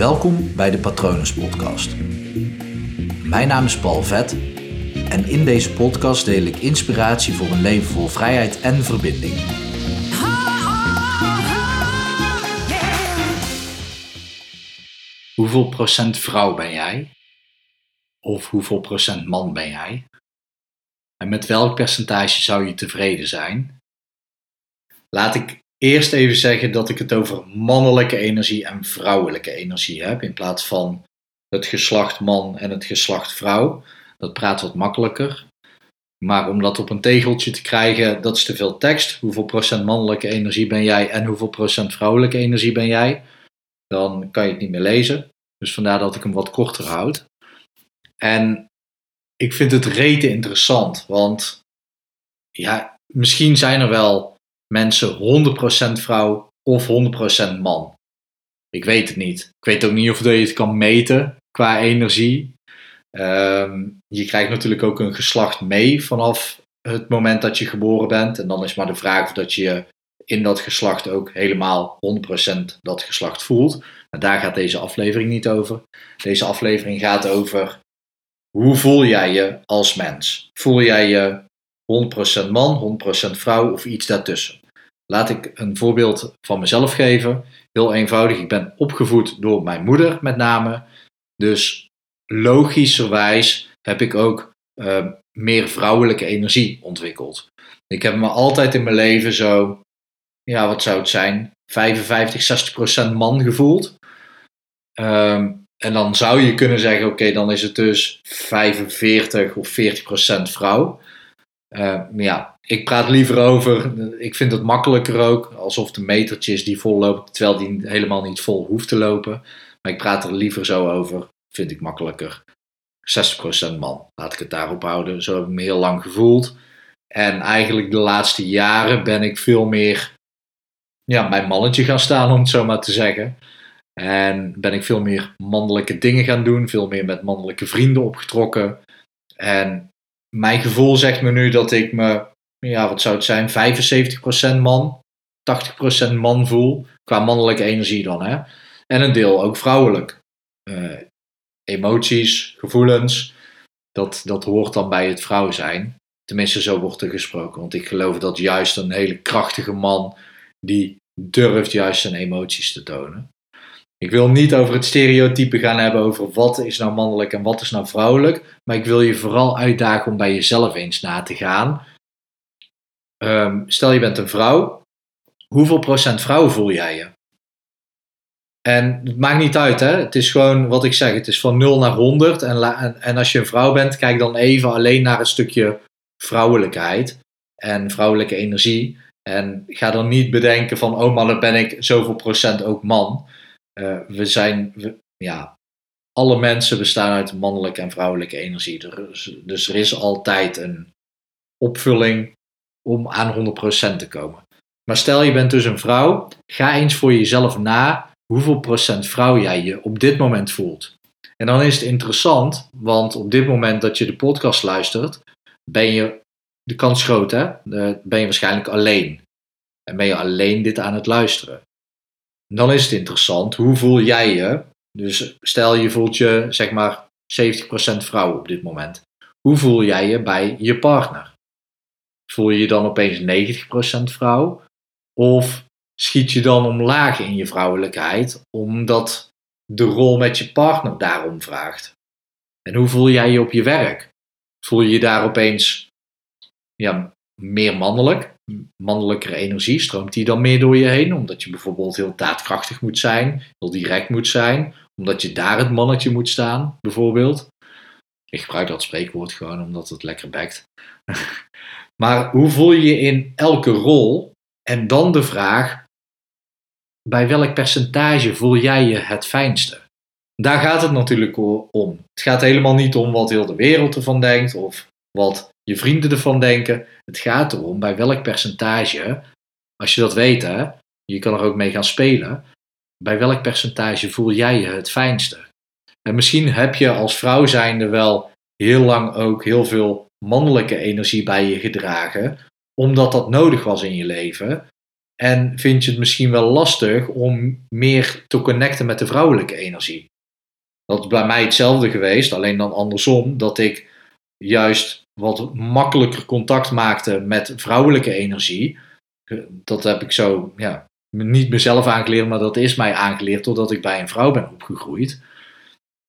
Welkom bij de Patronus Podcast. Mijn naam is Paul Vet en in deze podcast deel ik inspiratie voor een leven vol vrijheid en verbinding. Hoeveel procent vrouw ben jij? Of hoeveel procent man ben jij? En met welk percentage zou je tevreden zijn? Laat ik eerst even zeggen dat ik het over mannelijke energie en vrouwelijke energie heb, in plaats van het geslacht man en het geslacht vrouw. Dat praat wat makkelijker. Maar om dat op een tegeltje te krijgen, dat is te veel tekst. Hoeveel procent mannelijke energie ben jij en hoeveel procent vrouwelijke energie ben jij? Dan kan je het niet meer lezen. Dus vandaar dat ik hem wat korter houd. En ik vind het rete interessant, want ja, misschien zijn er wel mensen 100% vrouw of 100% man. Ik weet het niet. Ik weet ook niet of je het kan meten qua energie. Ehm, je krijgt natuurlijk ook een geslacht mee vanaf het moment dat je geboren bent. En dan is maar de vraag of dat je in dat geslacht ook helemaal 100% dat geslacht voelt. Maar daar gaat deze aflevering niet over. Deze aflevering gaat over hoe voel jij je als mens? Voel jij je 100% man, 100% vrouw of iets daartussen? Laat ik een voorbeeld van mezelf geven. Heel eenvoudig, ik ben opgevoed door mijn moeder met name. Dus logischerwijs heb ik ook uh, meer vrouwelijke energie ontwikkeld. Ik heb me altijd in mijn leven zo, ja, wat zou het zijn, 55, 60 procent man gevoeld. Um, en dan zou je kunnen zeggen, oké, dan is het dus 45 of 40 procent vrouw. Maar ja, ik praat liever over, ik vind het makkelijker ook, alsof de metertjes die vol terwijl die helemaal niet vol hoeft te lopen. Maar ik praat er liever zo over, vind ik makkelijker. 60% man, laat ik het daarop houden. Zo heb ik me heel lang gevoeld. En eigenlijk de laatste jaren ben ik veel meer ja, mijn mannetje gaan staan, om het zo maar te zeggen. En ben ik veel meer mannelijke dingen gaan doen, veel meer met mannelijke vrienden opgetrokken. En mijn gevoel zegt me nu dat ik me, ja, wat zou het zijn, 75% man, 80% man voel. Qua mannelijke energie dan, hè. En een deel ook vrouwelijk. Uh, emoties, gevoelens, dat, dat hoort dan bij het vrouw zijn. Tenminste, zo wordt er gesproken. Want ik geloof dat juist een hele krachtige man, die durft juist zijn emoties te tonen. Ik wil niet over het stereotype gaan hebben over wat is nou mannelijk en wat is nou vrouwelijk. Maar ik wil je vooral uitdagen om bij jezelf eens na te gaan. Um, stel je bent een vrouw. Hoeveel procent vrouw voel jij je? En het maakt niet uit, hè? Het is gewoon wat ik zeg. Het is van 0 naar 100. En, en, en als je een vrouw bent, kijk dan even alleen naar een stukje vrouwelijkheid en vrouwelijke energie. En ga dan niet bedenken van, oh maar dan ben ik zoveel procent ook man. Uh, we zijn, ja, alle mensen bestaan uit mannelijke en vrouwelijke energie. Dus, er is altijd een opvulling om aan 100% te komen. Maar stel je bent dus een vrouw, ga eens voor jezelf na hoeveel procent vrouw jij je op dit moment voelt. En dan is het interessant, want op dit moment dat je de podcast luistert, ben je, de kans groot hè, ben je waarschijnlijk alleen. En ben je alleen dit aan het luisteren dan is het interessant, hoe voel jij je? Dus stel je voelt je zeg maar 70% vrouw op dit moment. Hoe voel jij je bij je partner? Voel je je dan opeens 90% vrouw? Of schiet je dan omlaag in je vrouwelijkheid omdat de rol met je partner daarom vraagt? En hoe voel jij je op je werk? Voel je je daar opeens ja, meer mannelijk? mannelijkere energie, stroomt die dan meer door je heen? Omdat je bijvoorbeeld heel daadkrachtig moet zijn, heel direct moet zijn, omdat je daar het mannetje moet staan, bijvoorbeeld. Ik gebruik dat spreekwoord gewoon omdat het lekker bekt. maar hoe voel je je in elke rol? En dan de vraag, bij welk percentage voel jij je het fijnste? Daar gaat het natuurlijk om. Het gaat helemaal niet om wat heel de wereld ervan denkt of wat je vrienden ervan denken. Het gaat erom bij welk percentage, als je dat weet, hè, je kan er ook mee gaan spelen, bij welk percentage voel jij je het fijnste? En misschien heb je als vrouw zijnde wel heel lang ook heel veel mannelijke energie bij je gedragen, omdat dat nodig was in je leven. En vind je het misschien wel lastig om meer te connecten met de vrouwelijke energie. Dat is bij mij hetzelfde geweest, alleen dan andersom. Dat ik juist wat makkelijker contact maakte met vrouwelijke energie. Dat heb ik zo, ja, niet mezelf aangeleerd, maar dat is mij aangeleerd doordat ik bij een vrouw ben opgegroeid.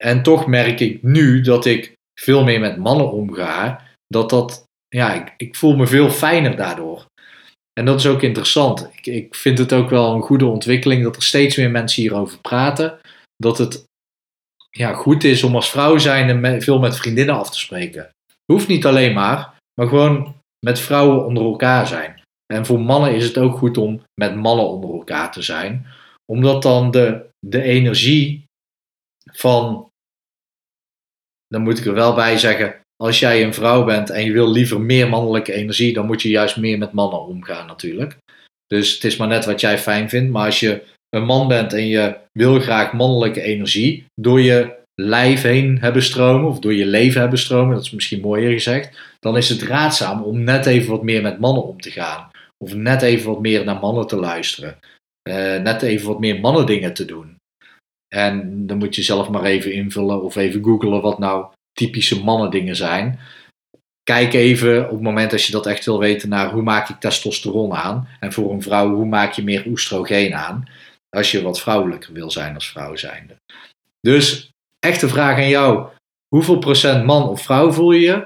En toch merk ik nu dat ik veel meer met mannen omga. Dat dat, ja, ik, ik voel me veel fijner daardoor. En dat is ook interessant. Ik, ik vind het ook wel een goede ontwikkeling dat er steeds meer mensen hierover praten. Dat het ja, goed is om als vrouw zijnde veel met vriendinnen af te spreken. Hoeft niet alleen maar, maar gewoon met vrouwen onder elkaar zijn. En voor mannen is het ook goed om met mannen onder elkaar te zijn, omdat dan de, de energie van, dan moet ik er wel bij zeggen, als jij een vrouw bent en je wil liever meer mannelijke energie, dan moet je juist meer met mannen omgaan natuurlijk. Dus het is maar net wat jij fijn vindt. Maar als je een man bent en je wil graag mannelijke energie door je lijf heen hebben stromen, of door je leven hebben stromen, dat is misschien mooier gezegd, dan is het raadzaam om net even wat meer met mannen om te gaan. Of net even wat meer naar mannen te luisteren. Uh, net even wat meer mannen dingen te doen. En dan moet je zelf maar even invullen of even googlen wat nou typische mannen dingen zijn. Kijk even op het moment als je dat echt wil weten naar hoe maak ik testosteron aan. En voor een vrouw hoe maak je meer oestrogeen aan. Als je wat vrouwelijker wil zijn als vrouw zijnde. Dus echte vraag aan jou. Hoeveel procent man of vrouw voel je?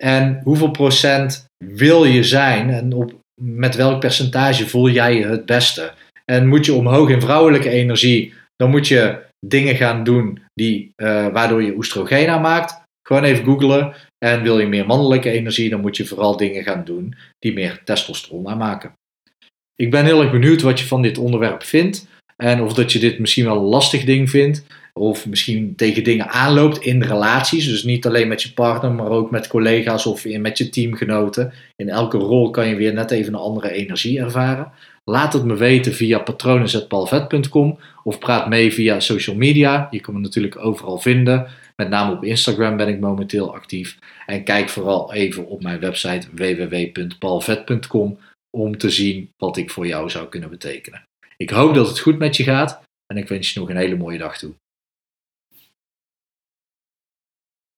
En hoeveel procent wil je zijn? En op, met welk percentage voel jij je het beste? En moet je omhoog in vrouwelijke energie, dan moet je dingen gaan doen die, uh, waardoor je oestrogeen aanmaakt. Gewoon even googlen. En wil je meer mannelijke energie, dan moet je vooral dingen gaan doen die meer testosteron aanmaken. Ik ben heel erg benieuwd wat je van dit onderwerp vindt. En of dat je dit misschien wel een lastig ding vindt. Of misschien tegen dingen aanloopt in relaties. Dus niet alleen met je partner, maar ook met collega's of met je teamgenoten. In elke rol kan je weer net even een andere energie ervaren. Laat het me weten via patronen.palvet.com of praat mee via social media. Je kan me natuurlijk overal vinden. Met name op Instagram ben ik momenteel actief. En kijk vooral even op mijn website www.palvet.com om te zien wat ik voor jou zou kunnen betekenen. Ik hoop dat het goed met je gaat en ik wens je nog een hele mooie dag toe.